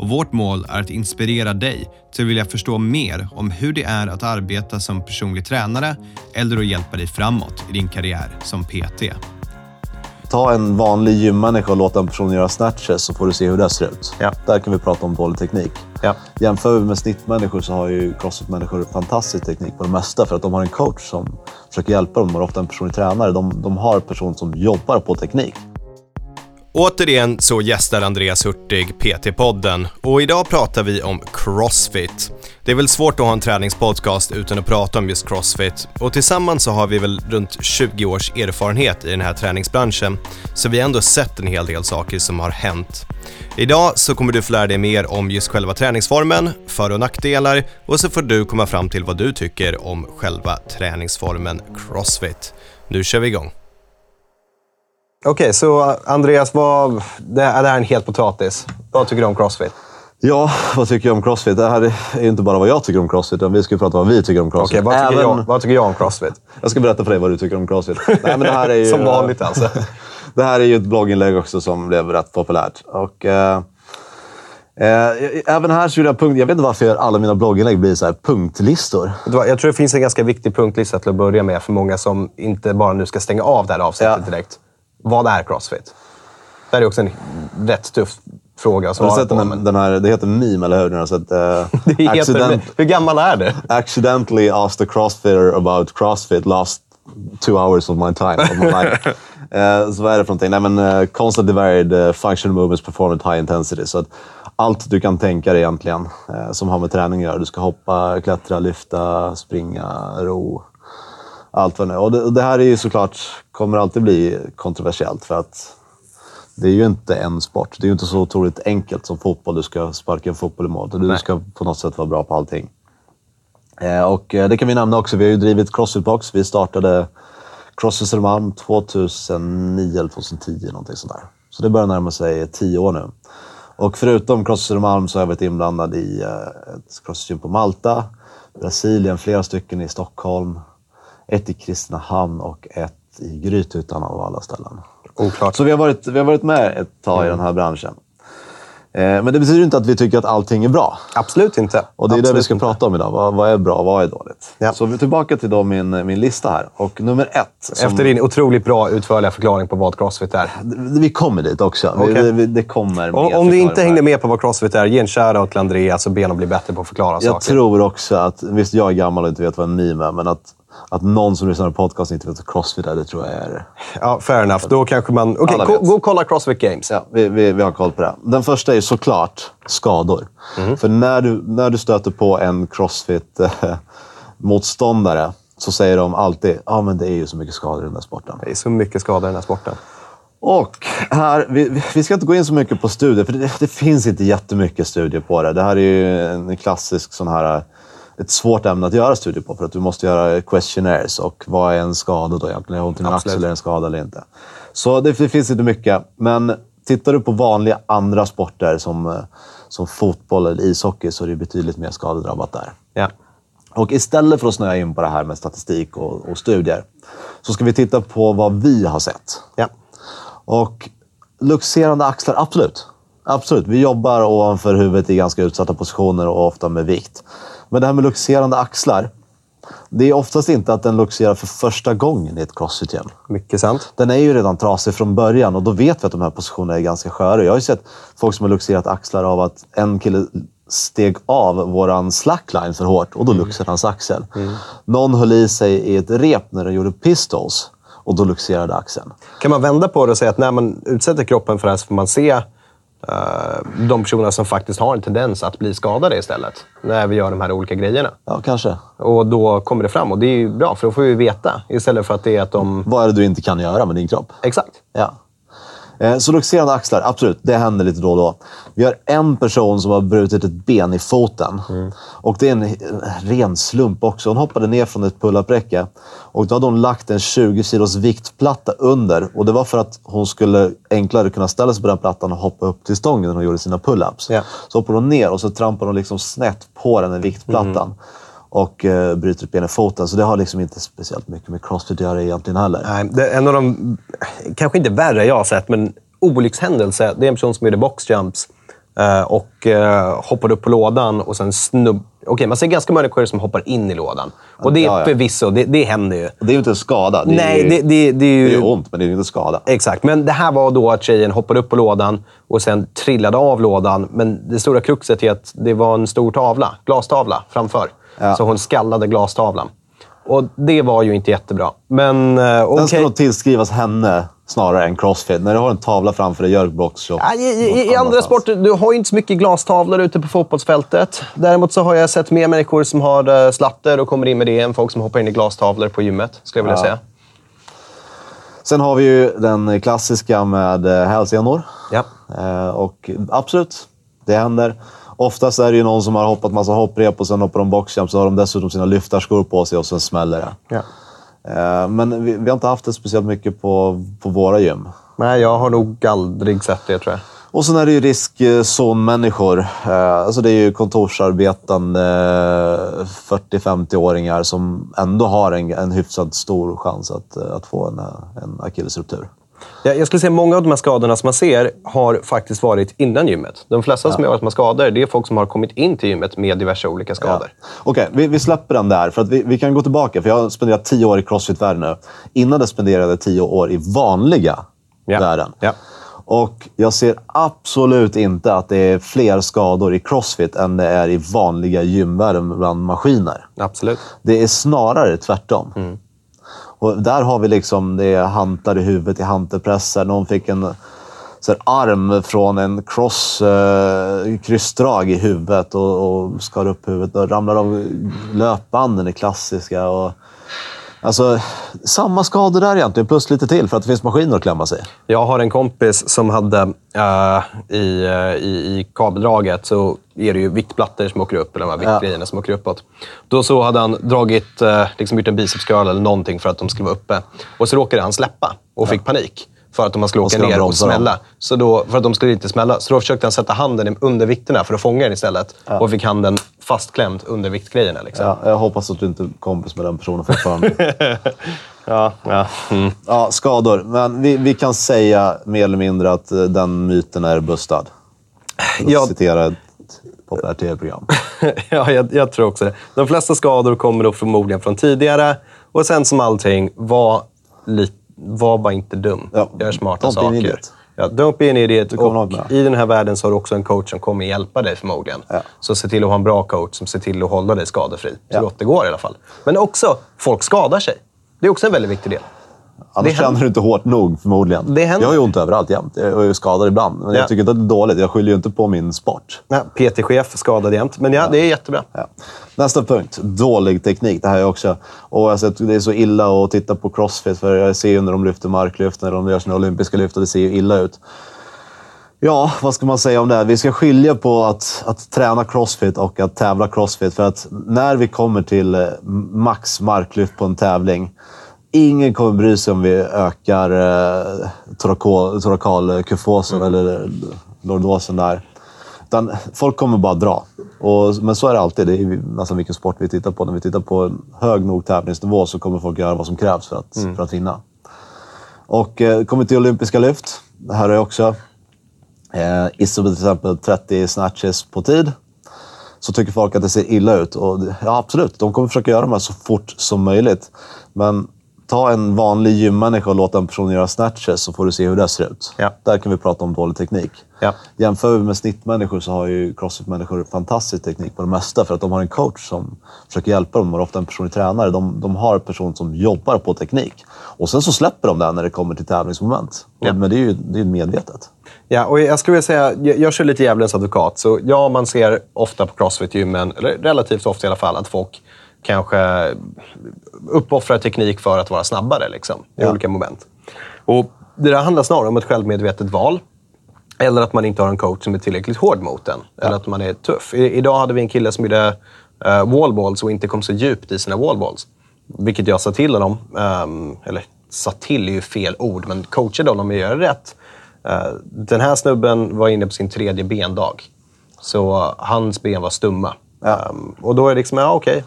och vårt mål är att inspirera dig till att vilja förstå mer om hur det är att arbeta som personlig tränare eller att hjälpa dig framåt i din karriär som PT. Ta en vanlig gymmänniska och låt en person göra snatches så får du se hur det ser ut. Ja. Där kan vi prata om dålig teknik. Ja. Jämför vi med snittmänniskor så har ju crossfit-människor fantastisk teknik på det mesta för att de har en coach som försöker hjälpa dem. De har ofta en personlig tränare. De, de har en person som jobbar på teknik. Återigen så gästar Andreas Hurtig PT-podden och idag pratar vi om Crossfit. Det är väl svårt att ha en träningspodcast utan att prata om just Crossfit och tillsammans så har vi väl runt 20 års erfarenhet i den här träningsbranschen så vi har ändå sett en hel del saker som har hänt. Idag så kommer du få lära dig mer om just själva träningsformen, för och nackdelar och så får du komma fram till vad du tycker om själva träningsformen Crossfit. Nu kör vi igång. Okej, så Andreas, vad, det, är det här är en het potatis. Vad tycker du om Crossfit? Ja, vad tycker jag om crossfit? Det här är inte bara vad jag tycker om crossfit, utan vi ska prata om vad vi tycker om crossfit. Okej, vad, tycker Även- jag, vad tycker jag om Crossfit? Jag ska berätta för dig vad du tycker om crossfit. Nej, men det här är ju, Som vanligt alltså. Det här är ju ett blogginlägg också som blev rätt populärt. Och, eh, eh, även här så vill jag punkt... Jag vet inte varför alla mina blogginlägg blir så här punktlistor. Jag tror det finns en ganska viktig punktlista till att börja med för många som inte bara nu ska stänga av det här avsnittet Ja. direkt. Vad är Crossfit? Det här är också en rätt tuff fråga att Har du svara sett på. den, men den här, det heter meme, eller hur? Ni har sett, eh, det heter, accident, hur gammal är det? accidentally asked a crossfitter about crossfit last two hours of my time. Of my life. Eh, så vad är det för någonting? Nej, men, uh, constantly varied uh, functional movements performed high intensity. Så att allt du kan tänka dig egentligen som har med träning att göra. Du ska hoppa, klättra, lyfta, springa, ro. Allt vad är. Och det, och det här är ju såklart, kommer alltid bli kontroversiellt för att det är ju inte en sport. Det är ju inte så otroligt enkelt som fotboll. Du ska sparka en fotboll i mål. Du Nej. ska på något sätt vara bra på allting. Eh, och eh, det kan vi nämna också. Vi har ju drivit Crossfit-box. Vi startade Crossfit Södermalm 2009 eller 2010, någonting sånt där. Så det börjar närma sig tio år nu. Och förutom Crossfit Södermalm så har jag varit inblandad i eh, ett crossfit på Malta, Brasilien, flera stycken i Stockholm, ett i Kristinehamn och ett i Grythyttan av alla ställen. Oklart. Så vi har varit, vi har varit med ett tag i Mm. den här branschen. Eh, men det betyder inte att vi tycker att allting är bra. Absolut inte. Och det är det vi Absolut ska inte. prata om idag. Vad, vad är bra och vad är dåligt? Ja. Så vi är tillbaka till då min, min lista här. Och nummer ett. Som, Efter din otroligt bra utförliga förklaring på vad Crossfit är. Vi kommer dit också. Vi, Okej. vi, det kommer Om, mer om du inte hängde med på vad Crossfit är, ge en shoutout till Andreas och be honom bli bättre på att förklara Jag saker. tror också att, visst jag är gammal och inte vet vad en meme är, men att, att någon som lyssnar på podcast inte vet vad crossfit är, det tror jag är... Ja, fair enough. Då kanske man... Okej, Alla gå, och kolla Crossfit Games. Ja, vi, vi, vi har koll på det. Den första är såklart skador. Mhm. För när du, när du stöter på en crossfit-motståndare så säger de alltid ja ah, men det är ju så mycket skador i den där sporten. Det är så mycket skador i den här sporten. Och här, vi, vi ska inte gå in så mycket på studier, för det, det finns inte jättemycket studier på det. Det här är ju en klassisk sån här... Ett svårt ämne att göra studier på, för att du måste göra questionnaires. Och vad är en skada då egentligen? Är det ont i Absolut. axel? Är en skada eller inte? Så det, det finns inte mycket. Men tittar du på vanliga andra sporter som, eh, som fotboll eller ishockey så är det betydligt mer skadedrabbat där. Ja. Och istället för att snöa in på det här med statistik och, och studier så ska vi titta på vad vi har sett. ja. Och luxerande axlar, absolut. Absolut. Vi jobbar ovanför huvudet i ganska utsatta positioner och ofta med vikt. Men det här med luxerande axlar. Det är oftast inte att den luxerar för första gången i ett crossfit-gym. Mycket sant. Den är ju redan trasig från början och då vet vi att de här positionerna är ganska sköra. Jag har ju sett folk som har luxerat axlar av att en kille steg av våran slackline för hårt och då luxade hans axel. Någon höll i sig i ett rep när de gjorde pistols och då luxerade axeln. Kan man vända på det och säga att när man utsätter kroppen för det här så får man se de personer som faktiskt har en tendens att bli skadade istället. När vi gör de här olika grejerna. Ja, kanske. Och då kommer det fram. Och det är ju bra, för då får vi veta. Istället för att det är att de... Vad är det du inte kan göra med din kropp? Exakt. Ja. Eh, Så luxerande axlar, absolut. Det händer lite då och då. Vi har en person som har brutit ett ben i foten. Och det är en en ren slump också. Hon hoppade ner från ett pull-up-räcke. Och då hade hon lagt en 20 kilos viktplatta under. Och det var för att hon skulle enklare kunna ställa sig på den plattan och hoppa upp till stången när hon gjorde sina pull-ups. Ja. Så hoppade hon ner och så trampade hon liksom snett på den här viktplattan. Och eh, bryter ett ben i foten. Så det har liksom inte speciellt mycket med crossfit att göra egentligen heller. Nej, det är en av de, kanske inte värre jag har sett, men olyckshändelse. Det är en person som gjorde boxjumps eh, och eh, hoppade upp på lådan och sen snubb... Okej, man ser ganska många människor som hoppar in i lådan. Och det är Ja, ja. förvisso, det, det händer ju. Och Det är ju inte en skada. Det är Nej, ju, det, det, det är ju... det är ont, men det är ju inte skada. Exakt, men det här var då att tjejen hoppade upp på lådan och sen trillade av lådan. Men det stora kruxet är att det var en stor tavla, glastavla framför. Ja. Så hon skallade glastavlan. Och det var ju inte jättebra. Men eh, Den okej. ska nog tillskrivas henne snarare än crossfit. När du har en tavla framför dig, gör boxshop. Ja, i, i, I andra sporter, du har ju inte så mycket glastavlor ute på fotbollsfältet. Däremot så har jag sett mer människor som har eh, slatter och kommer in med det än folk som hoppar in i glastavlor på gymmet, skulle jag vilja Ja. säga. Sen har vi ju den klassiska med eh, hälsenor. Ja. Eh, och absolut, det händer. Oftast är det ju någon som har hoppat massa hopprep och sen hoppar de boxjump så har de dessutom sina lyftarskor på sig och sen smäller det. Ja. Eh, men vi, vi har inte haft det speciellt mycket på, på våra gym. Nej, jag har nog aldrig sett det, tror jag. Och sen är det ju riskzonmänniskor. Eh, alltså det är ju kontorsarbetande eh, 40-50-åringar som ändå har en, en hyfsat stor chans att, eh, att få en, eh, en akillesruptur. Jag, jag skulle säga många av de här skadorna som man ser har faktiskt varit innan gymmet. De flesta som jag har varit med skador, det är folk som har kommit in till gymmet med diverse olika skador. Okej, vi, vi släpper den där. För att vi, vi kan gå tillbaka, för jag har spenderat tio år i crossfit-världen nu. Innan det spenderade jag tio år i vanliga Ja. världen. Ja. Och jag ser absolut inte att det är fler skador i crossfit än det är i vanliga gymvärlden bland maskiner. Absolut. Det är snarare tvärtom. Mm. Och där har vi liksom det hantar i huvudet i hantelpressar. Någon fick en så här, arm från en cross, eh, kryssdrag i huvudet och, och skar upp huvudet. Och ramlar av löpbanden är klassiska. Och, alltså, samma skador där egentligen, plus lite till för att det finns maskiner att klämma sig. Jag har en kompis som hade eh, i, eh, i, i kabeldraget så är det ju viktplattor som åker upp, eller de här viktgrejerna som åker uppåt. Då så hade han dragit, eh, liksom gjort en bicepscurl eller någonting för att de skulle vara uppe. Och så råkade han släppa och fick panik. För att de skulle åka ner och dem. smälla. Så då, för att de skulle inte smälla. Så då försökte han sätta handen under vikterna för att fånga den istället. Och fick handen fastklämd under viktgrejerna. Liksom. Ja, jag hoppas att du inte är kompis med den personen fortfarande. Ja, ja. Mm. ja, skador. Men vi, vi kan säga mer eller mindre att eh, den myten är bustad. Jag- citera ett populärt tv-program. ja, jag, jag tror också det. De flesta skador kommer då förmodligen från tidigare. Och sen som allting, var, li, var bara inte dum. Ja, Gör smarta don't be an saker. idiot. Ja, don't be an idiot. Och. I den här världen så har du också en coach som kommer hjälpa dig förmodligen. Ja. Så se till att ha en bra coach som ser till att hålla dig skadefri. Så Ja. gott det går i alla fall. Men också, folk skadar sig. Det är också en väldigt viktig del. Annars känner du inte hårt nog förmodligen. Det händer. Jag har ju ont överallt jämt. Jag är ju skadad ibland. Men Ja. jag tycker inte att det är dåligt. Jag skyller ju inte på min sport. Ja, PT-chef skadad jämt. Men ja, det är jättebra. Ja. Nästa punkt. Dålig teknik. Det här är också... Och alltså, det är så illa att titta på crossfit. För jag ser ju när de lyfter marklyft, när de gör sina olympiska lyft. Och det ser ju illa ut. Ja, vad ska man säga om det? här? Vi ska skilja på att, att träna crossfit och att tävla crossfit. För att när vi kommer till eh, max marklyft på en tävling. Ingen kommer bry sig om vi ökar eh, torakol- torakalkyfosen eller lordosen där. Utan folk kommer bara dra. Och, men så är det alltid. Det är nästan vilken sport vi tittar på. När vi tittar på en hög nog tävlingsnivå så kommer folk göra vad som krävs för att, för att vinna. Och eh, kommer till olympiska lyft. Det här är också eh, ISO till exempel 30 snatches på tid. Så tycker folk att det ser illa ut. Och ja, absolut. De kommer försöka göra de här så fort som möjligt. Men ta en vanlig gymmänniska och låt en person göra snatches så får du se hur det ser ut. Ja. Där kan vi prata om dålig teknik. Ja. Jämför vi med snittmänniskor så har ju crossfit-människor fantastisk teknik på det mesta för att de har en coach som försöker hjälpa dem. De har ofta en personlig tränare. De, de har en person som jobbar på teknik. Och sen så släpper de det när det kommer till tävlingsmoment. Ja. Men det är ju det är medvetet. Ja, och jag skulle vilja säga, jag, jag kör lite djävulens advokat. Så ja, man ser ofta på Crossfit-gymmen, eller relativt ofta i alla fall, att folk kanske uppoffrar teknik för att vara snabbare liksom, i Ja. olika moment. Och det där handlar snarare om ett självmedvetet val. Eller att man inte har en coach som är tillräckligt hård mot en. Eller att man är tuff. I, idag hade vi en kille som gjorde uh, wallballs och inte kom så djupt i sina wallballs. Vilket jag sa till honom. Um, eller sa till är ju fel ord, men coachade honom att göra rätt. Uh, den här snubben var inne på sin tredje bendag. Så hans ben var stumma. Ja. Um, och då är det liksom, ja okej.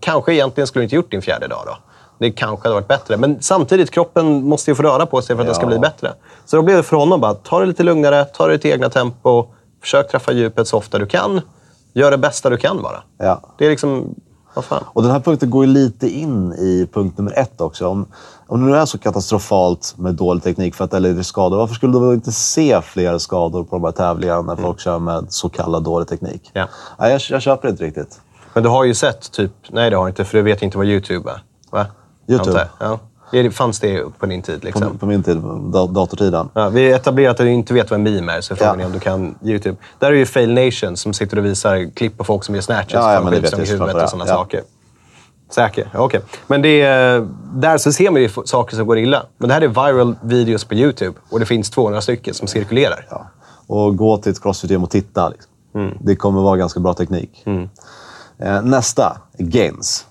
Kanske egentligen skulle du inte gjort din fjärde dag då. Det kanske hade varit bättre. Men samtidigt, kroppen måste ju få röra på sig för att det ska Ja. bli bättre. Så då blev det för honom bara, ta det lite lugnare, ta det i ditt egna tempo. Försök träffa djupet så ofta du kan. Gör det bästa du kan bara. Ja. Det är liksom. Och den här punkten går ju lite in i punkt nummer ett också. Om, om det nu är så katastrofalt med dålig teknik för att till skador, varför skulle du då inte se fler skador på de här tävlingarna när folk kör med så kallad dålig teknik? Ja. Nej, jag, jag köper inte riktigt. Men du har ju sett, typ... Nej, det har du inte, för du vet inte vad YouTube är. Va? YouTube? Ja. Det fanns det på din tid? På, Liksom. på min tid, da, datortiden. Ja, vi har etablerat att du inte vet vad en meme är, så frågan Ja. är om du kan YouTube. Där är ju Fail Nation som sitter och visar klipp på folk som gör snatches Ja, ja, från skivstång i huvudet och sådana. Ja. saker. Säker? Okej. Men det är, där så ser man ju saker som går illa. Men det här är viral videos på YouTube och det finns 200 stycken som cirkulerar. Ja. Och gå till ett crossfit-gym och titta. Liksom. Mm. Det kommer vara ganska bra teknik. Eh, nästa, gains.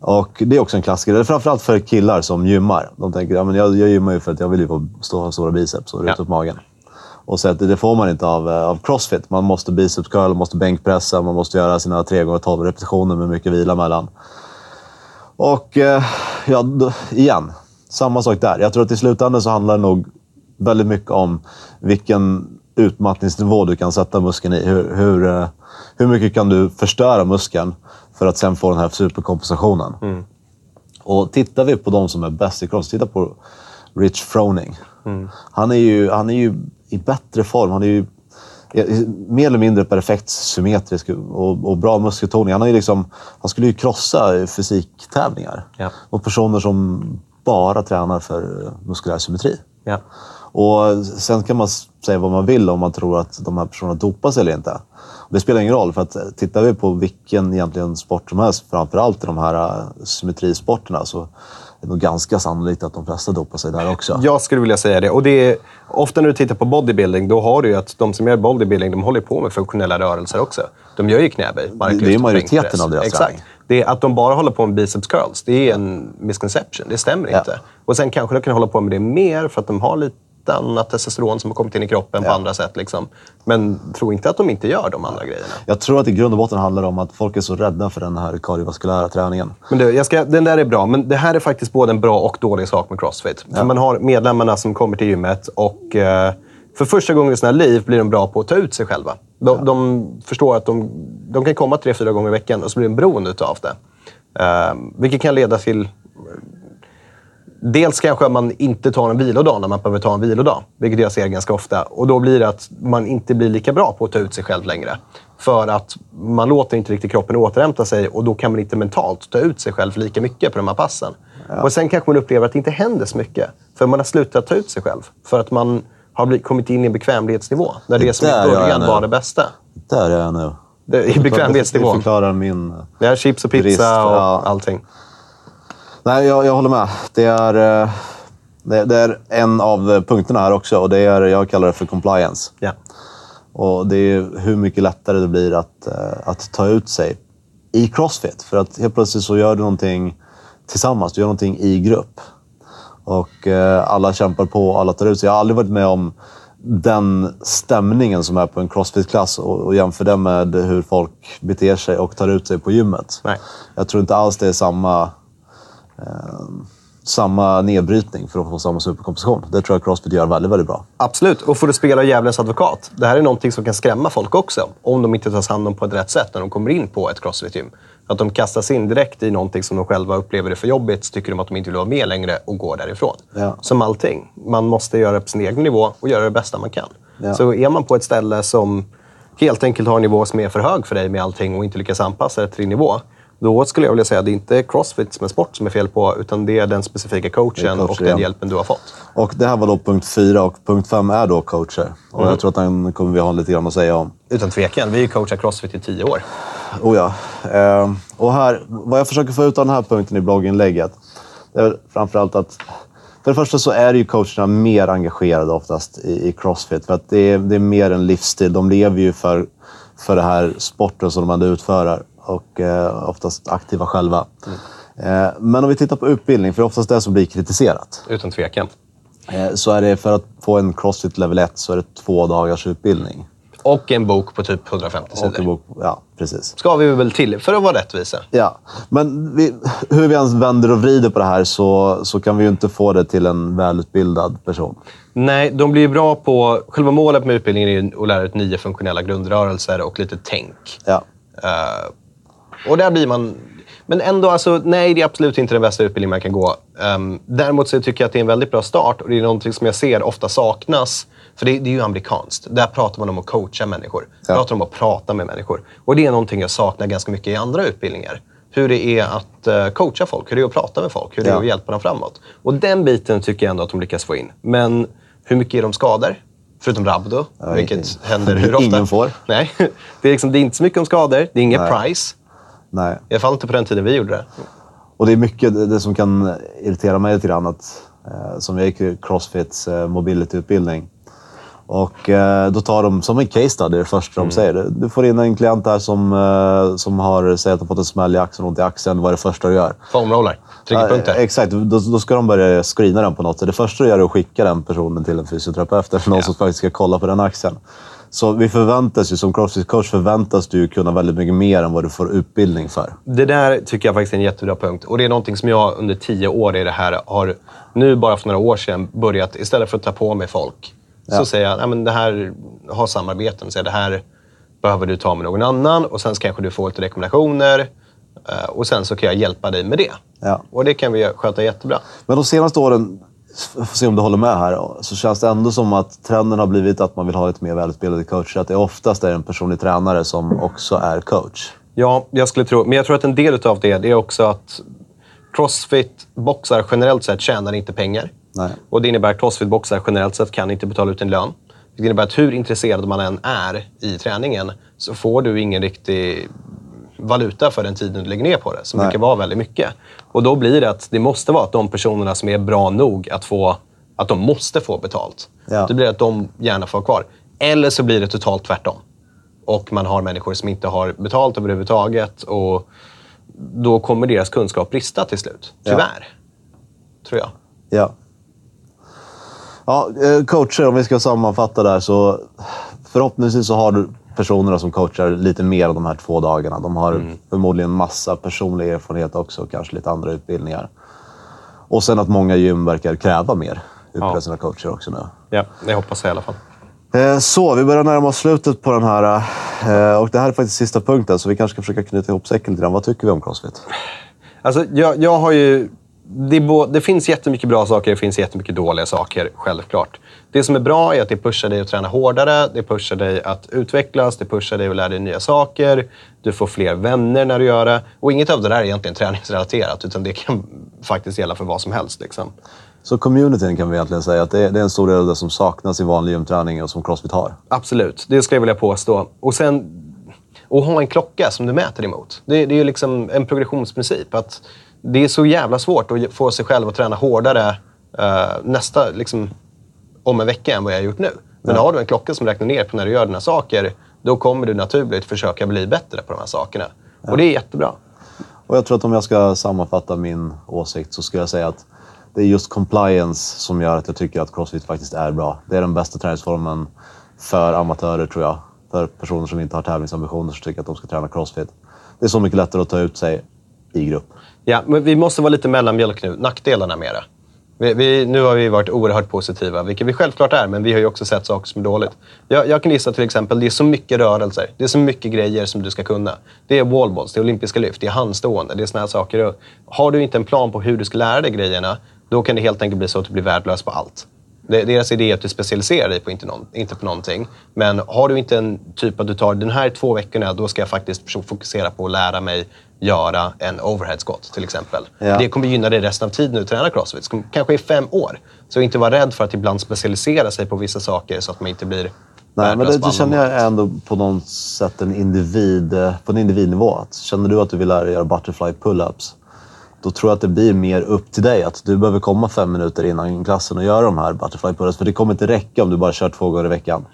Och det är också en klassiker. Det är framförallt för killar som gymmar. De tänker ja, men jag, jag gymmar ju för att jag vill ju få stå, ha stora biceps och ruta Ja. upp magen. Och så att det, får man inte av, eh, av crossfit. Man måste biceps curl, man måste bänkpressa, man måste göra sina 3 gånger 12 repetitioner med mycket vila mellan. Och eh, ja, igen, samma sak där. Jag tror att i slutändan så handlar det nog väldigt mycket om vilken utmattningsnivå du kan sätta muskeln i. Hur, hur, eh, hur mycket kan du förstöra muskeln för att sen få den här superkompensationen? Och tittar vi på de som är bäst i cross, titta på Rich Froning. Han, är ju, han är ju i bättre form. Han är ju i- mer eller mindre perfekt symmetrisk och, och bra muskeltoning. Han, liksom, han skulle ju krossa fysiktävlingar. Ja. Och personer som bara tränar för muskulär symmetri. Ja. Och Sen kan man säga vad man vill om man tror att de här personerna dopar sig eller inte. Det spelar ingen roll, för att eh, tittar vi på vilken egentligen sport som helst, framförallt i de här eh, symmetrisporterna, så är det nog ganska sannolikt att de flesta dopar sig där också. Jag skulle vilja säga det. Och det är, ofta när du tittar på bodybuilding, då har du ju att de som gör bodybuilding, de håller på med funktionella rörelser också. De gör ju knäböj, marklyft Det är majoriteten av deras Exakt. träning. Det är att de bara håller på med biceps curls, det är en misconception. Det stämmer Ja. inte. Och sen kanske de kan hålla på med det mer för att de har lite annat testosteron som har kommit in i kroppen på Ja. andra sätt. Liksom. Men tro inte att de inte gör de andra grejerna. Jag tror att i grund och botten handlar det om att folk är så rädda för den här kardiovaskulära träningen. Men du, jag ska, den där är bra, men det här är faktiskt både en bra och dålig sak med Crossfit. För man har medlemmarna som kommer till gymmet och eh, för första gången i sina liv blir de bra på att ta ut sig själva. De, de förstår att de, de kan komma tre, fyra gånger i veckan och så blir de beroende av det. Eh, vilket kan leda till... Dels kanske man inte tar en vilodag när man behöver ta en vilodag, vilket jag ser ganska ofta. Och då blir det att man inte blir lika bra på att ta ut sig själv längre. För att man låter inte riktigt kroppen återhämta sig och då kan man inte mentalt ta ut sig själv lika mycket på de här passen. Och sen kanske man upplever att det inte händer så mycket. För man har slutat ta ut sig själv. För att man har blivit, kommit in i en bekvämlighetsnivå. Där det, Det som i början var det bästa. Där är jag nu. Det, I Det bekvämlighetsnivån. förklarar min... Det är chips och pizza Brist, och ja. allting. Nej, jag, jag håller med. Det är, eh, det, det är en av eh, punkterna här också och det är, jag kallar det för compliance. Ja. Och det är hur mycket lättare det blir att, eh, att ta ut sig i crossfit. För att helt plötsligt så gör du någonting tillsammans. Du gör någonting i grupp. Och eh, alla kämpar på, alla tar ut sig. Jag har aldrig varit med om den stämningen som är på en crossfit-klass och, och jämför den med hur folk beter sig och tar ut sig på gymmet. Nej. Jag tror inte alls det är samma, samma nedbrytning för att få samma superkompensation. Det tror jag crossfit gör väldigt, väldigt bra. Absolut. Och för att spela djävulens advokat. Det här är någonting som kan skrämma folk också. Om de inte tas hand om på ett rätt sätt när de kommer in på ett crossfit-gym. Att de kastas in direkt i någonting som de själva upplever är för jobbigt. Så tycker de att de inte vill vara med längre och går därifrån. Ja. Som allting. Man måste göra det på sin egen nivå och göra det bästa man kan. Ja. Så är man på ett ställe som helt enkelt har en nivå som är för hög för dig med allting och inte lyckas anpassa det till din nivå. Då skulle jag vilja säga att det är inte crossfit som är sport som är fel på, utan det är den specifika coachen coachen, och den ja. hjälpen du har fått. Och det här var då punkt fyra och punkt fem är då coacher. Och jag tror att den kommer vi ha lite grann att säga om. Utan tvekan. Vi har ju coachat crossfit i tio år. Oh ja. Eh, och här, vad jag försöker få ut av den här punkten i blogginlägget, det är framförallt att För det första så är ju coacherna mer engagerade oftast i, i Crossfit. För att det är, det är mer en livsstil. De lever ju för, för den här sporten som de ändå utför och eh, oftast aktiva själva. Eh, men om vi tittar på utbildning, för det är oftast det som blir kritiserat. Utan tvekan. Eh, så är det för att få en Crossfit level 1 så är det två dagars utbildning. Och en bok på typ 150 sidor. Och en bok, ja, precis. Ska vi väl till, för att vara rättvisa. Ja, men vi, hur vi ens vänder och vrider på det här så, så kan vi ju inte få det till en välutbildad person. Nej, de blir ju bra på... Själva målet med utbildningen är ju att lära ut nio funktionella grundrörelser och lite tänk. Ja. Uh, och där blir man... Men ändå, alltså, nej, det är absolut inte den bästa utbildningen man kan gå. Um, däremot så tycker jag att det är en väldigt bra start och det är någonting som jag ser ofta saknas. För det, det är ju amerikanskt. Där pratar man om att coacha människor. Ja. pratar om att prata med människor. Och det är någonting jag saknar ganska mycket i andra utbildningar. Hur det är att uh, coacha folk, hur det är att prata med folk, hur det är att hjälpa dem framåt. Och den biten tycker jag ändå att de lyckas få in. Men hur mycket är de skador? Förutom Rabdo, ja, vilket händer hur ofta? Ingen får. Nej, det är, liksom, det är inte så mycket om skador. Det är inget price. Nej. I alla fall inte på den tiden vi gjorde det. Och det är mycket det, som kan irritera mig lite grann. Att, eh, som jag gick Crossfits eh, mobility-utbildning. Och eh, då tar de som en case study det första mm. de säger. Du får in en klient där som, eh, som har, säger att de fått en smäll i axeln, ont i axeln. Vad är det första du gör? Foamroller. Tryckpunkter. Ja, exakt. Då, då ska de börja screena den på något sätt. Det första du gör är att skicka den personen till en fysioterapeut eller någon ja. som faktiskt ska kolla på den axeln. Så vi förväntas ju, som crossfit-coach förväntas du kunna väldigt mycket mer än vad du får utbildning för. Det där tycker jag faktiskt är en jättebra punkt. Och det är någonting som jag under tio år i det här har, nu bara för några år sedan, börjat, istället för att ta på mig folk, ja. så säger jag att det här, ha samarbeten. Så det här behöver du ta med någon annan och sen kanske du får lite rekommendationer. Eh, och sen så kan jag hjälpa dig med det. Ja. Och det kan vi sköta jättebra. Men de senaste åren får se om du håller med här, så känns det ändå som att trenden har blivit att man vill ha lite mer välutbildade coacher. Att det oftast är en personlig tränare som också är coach. Ja, jag skulle tro. Men jag tror att en del av det, det är också att Crossfit-boxar generellt sett tjänar inte pengar. Nej. Och Det innebär att Crossfit-boxar generellt sett kan inte betala ut en lön. Det innebär att hur intresserad man än är i träningen så får du ingen riktig valuta för den tiden du lägger ner på det, som brukar vara väldigt mycket. Och då blir det att det måste vara att de personerna som är bra nog att få, att de måste få betalt. Ja. Det blir att de gärna får kvar. Eller så blir det totalt tvärtom. Och man har människor som inte har betalt överhuvudtaget. Och då kommer deras kunskap brista till slut. Tyvärr. Ja. Tror jag. Ja. Ja, eh, coacher, om vi ska sammanfatta där så förhoppningsvis så har du personerna som coachar lite mer av de här två dagarna. De har mm. förmodligen massa personlig erfarenhet också och kanske lite andra utbildningar. Och sen att många gym verkar kräva mer utav ja. sina coacher också nu. Ja, det hoppas jag i alla fall. Eh, så, vi börjar närma oss slutet på den här. Eh, och det här är faktiskt sista punkten, så vi kanske ska försöka knyta ihop säcken lite grann. Vad tycker vi om Crossfit? Alltså, jag, jag har ju det, det, finns jättemycket bra saker, det finns jättemycket dåliga saker, självklart. Det som är bra är att det pushar dig att träna hårdare, det pushar dig att utvecklas, det pushar dig att lära dig nya saker. Du får fler vänner när du gör det. Och inget av det där är egentligen träningsrelaterat, utan det kan faktiskt gälla för vad som helst. Liksom. Så communityn kan vi egentligen säga att det är, det är en stor del av det som saknas i vanlig gymträning och som Crossfit har? Absolut, det skulle jag vilja påstå. Och sen, att ha en klocka som du mäter emot. Det, det är ju liksom en progressionsprincip. Att det är så jävla svårt att få sig själv att träna hårdare uh, nästa, liksom, om en vecka än vad jag har gjort nu. Men ja. har du en klocka som räknar ner på när du gör dina saker, då kommer du naturligt försöka bli bättre på de här sakerna. Ja. Och det är jättebra. Och jag tror att om jag ska sammanfatta min åsikt så skulle jag säga att det är just compliance som gör att jag tycker att crossfit faktiskt är bra. Det är den bästa träningsformen för amatörer, tror jag. För personer som inte har tävlingsambitioner som tycker att de ska träna crossfit. Det är så mycket lättare att ta ut sig i grupp. Ja, men vi måste vara lite mellanmjölk nu. Nackdelarna med det. Vi, vi, nu har vi varit oerhört positiva, vilket vi självklart är, men vi har ju också sett saker som är dåligt. Jag, jag kan gissa till exempel, det är så mycket rörelser. Det är så mycket grejer som du ska kunna. Det är wallballs, det är olympiska lyft, det är handstående, det är såna här saker. Har du inte en plan på hur du ska lära dig grejerna, då kan det helt enkelt bli så att du blir värdelös på allt. Deras idé är att du specialiserar dig på inte, någon, inte på någonting. Men har du inte en typ att du tar den här två veckorna, då ska jag faktiskt fokusera på att lära mig göra en overhead squat till exempel. Ja. Det kommer gynna dig resten av tiden du tränar crossfit. Kanske i fem år. Så inte vara rädd för att ibland specialisera sig på vissa saker så att man inte blir Nej, men det, det känner jag ändå på något sätt en individ, på en individnivå. Känner du att du vill lära dig göra butterfly pull-ups då tror jag att det blir mer upp till dig. Att du behöver komma fem minuter innan klassen och göra de här butterfly pulls. För det kommer inte räcka om du bara kör två gånger i veckan.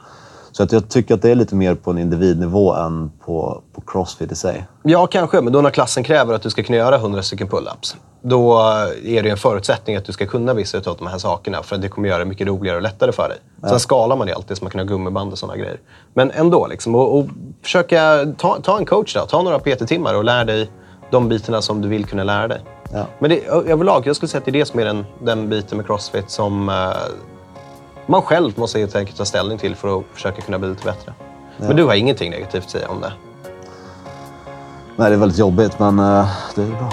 Så att jag tycker att det är lite mer på en individnivå än på, på crossfit i sig. Ja, kanske. Men då när klassen kräver att du ska kunna göra 100 stycken pull-ups, då är det en förutsättning att du ska kunna vissa av de här sakerna. För att det kommer göra det mycket roligare och lättare för dig. Sen ja. skalar man det alltid så man kan ha gummiband och sådana grejer. Men ändå, liksom, och, och försöka ta, ta en coach då. Ta några PT-timmar och lär dig de bitarna som du vill kunna lära dig. Ja. Men det, överlag, jag skulle säga att det är det som är den, den biten med crossfit som uh, man själv måste helt enkelt ta ställning till för att försöka kunna bli lite bättre. Ja. Men du har ingenting negativt att säga om det? Nej, det är väldigt jobbigt, men uh, det är bra.